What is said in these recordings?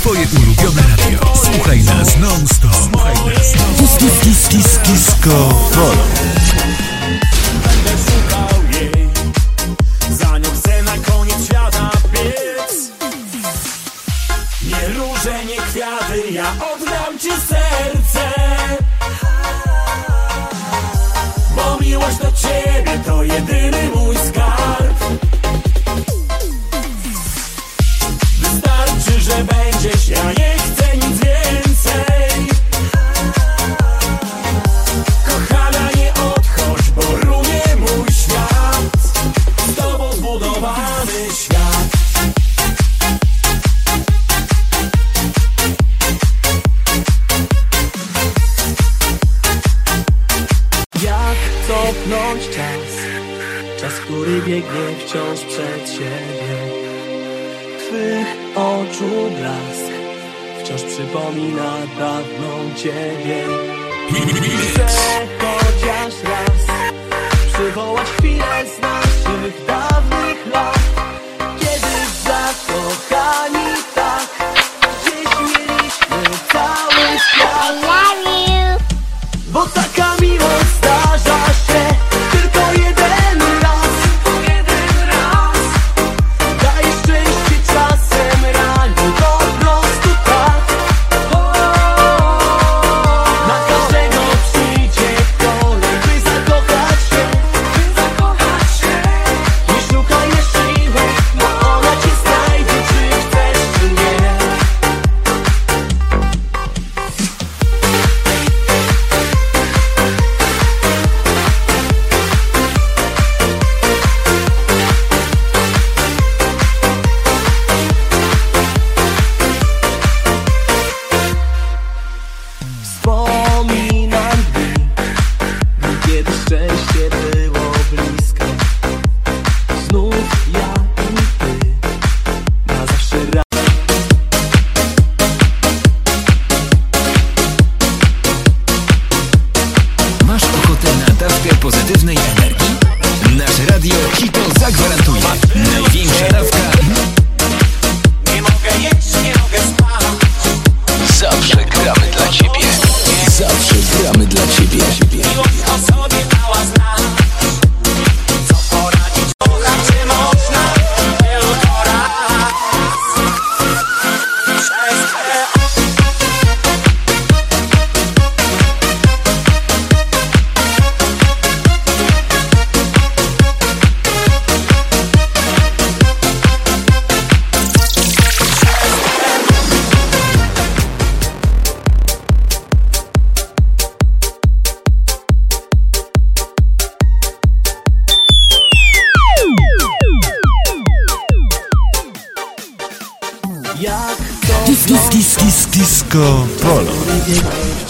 Twoje ulubione radio. Słuchaj nas non-stop. Słuchaj nas non-stop. Kis, kis, kis, kis, kisko, polo. Będę szukał jej, za nią chcę na koniec świata biec. Nie róże, nie kwiaty, ja oddam ci serce. Bo miłość do ciebie to jedyne. biegnie wciąż przed siebie. Twych oczu blask Wciąż przypomina dawną ciebie. Chcę chociaż raz Przywołać chwilę z nami. Marco Polo.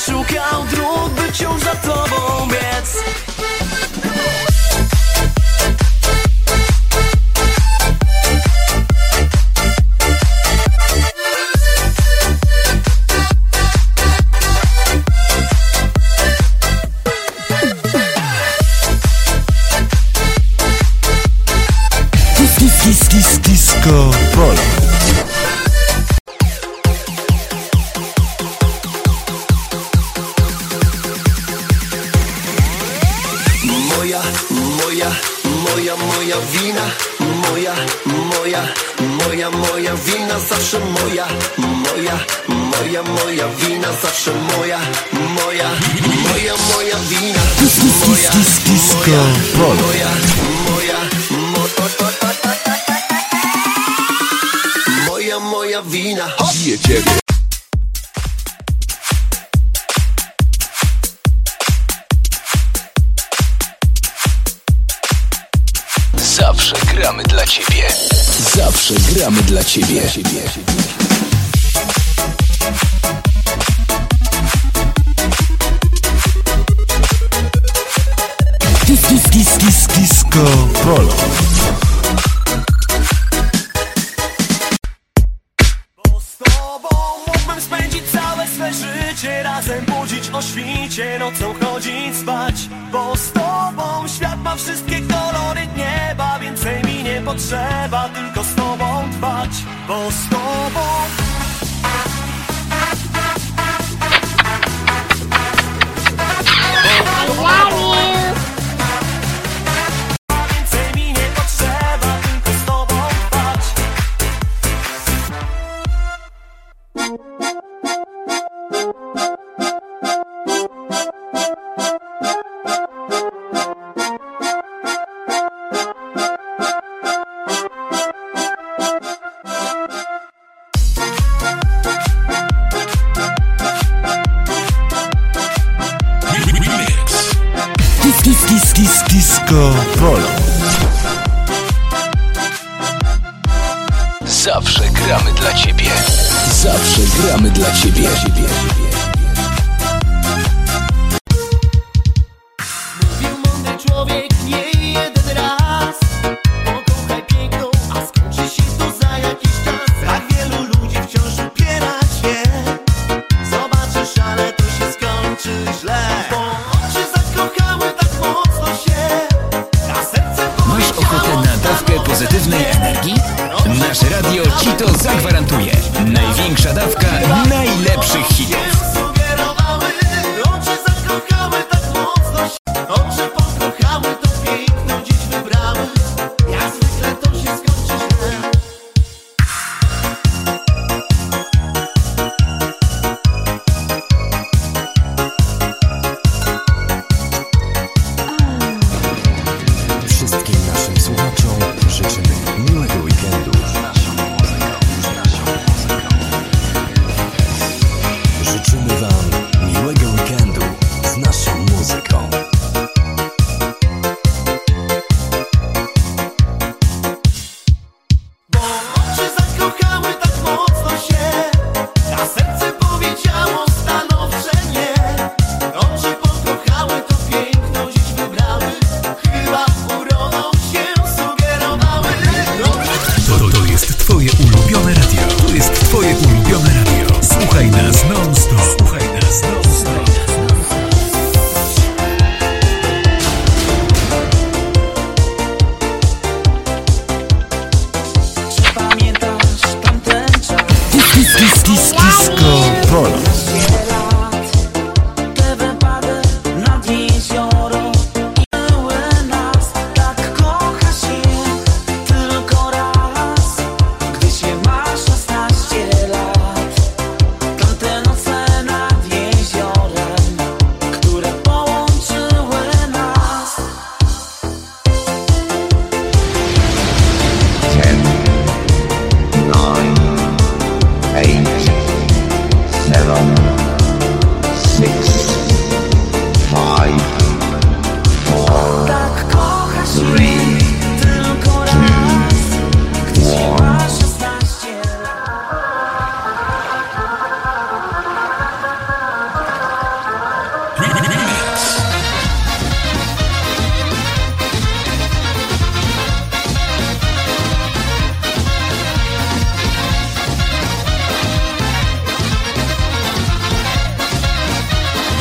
machucar o. moja, moja wina Moja, moja, moja, moja wina Zawsze moja, moja, moja, moja wina Zawsze moja, moja, moja, moja wina. Moja, moja, moja, moja, moja Moja, moja wina. Zawsze gramy dla ciebie. Dis, dis, dis, dis, disco Polo. Bo z tobą mógłbym spędzić całe swe życie Razem budzić o świcie, nocą chodzić spać Bo z tobą świat ma wszystkie kolory nieba Więcej mi nie potrzeba, tylko spać, bo z tobą Zawsze gramy dla ciebie. Zawsze gramy dla ciebie. Mówił music.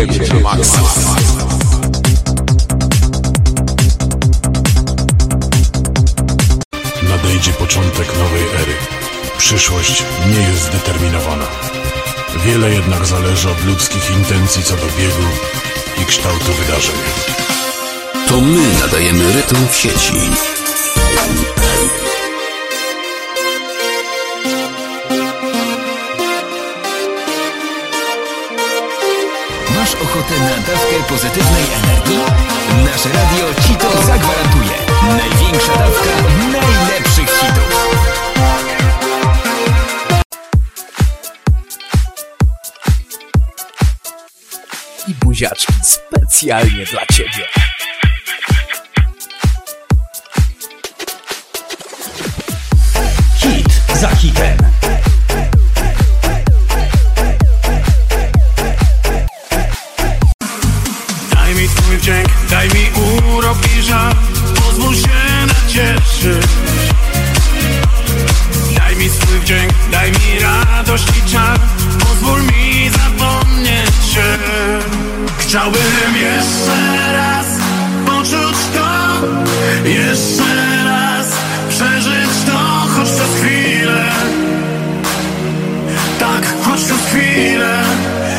Jedziemy na maksa. Nadejdzie początek nowej ery. Przyszłość nie jest zdeterminowana. Wiele jednak zależy od ludzkich intencji co do biegu i kształtu wydarzeń. To my nadajemy rytm w sieci. Ochotę na dawkę pozytywnej energii? Nasze radio ci to zagwarantuje. Największa dawka najlepszych hitów. I buziaczki specjalnie dla ciebie. Hit za hitem.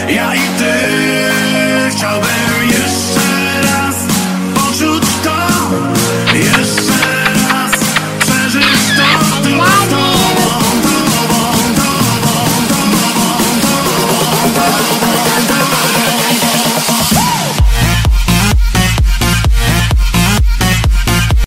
Ja i ty Chciałbym jeszcze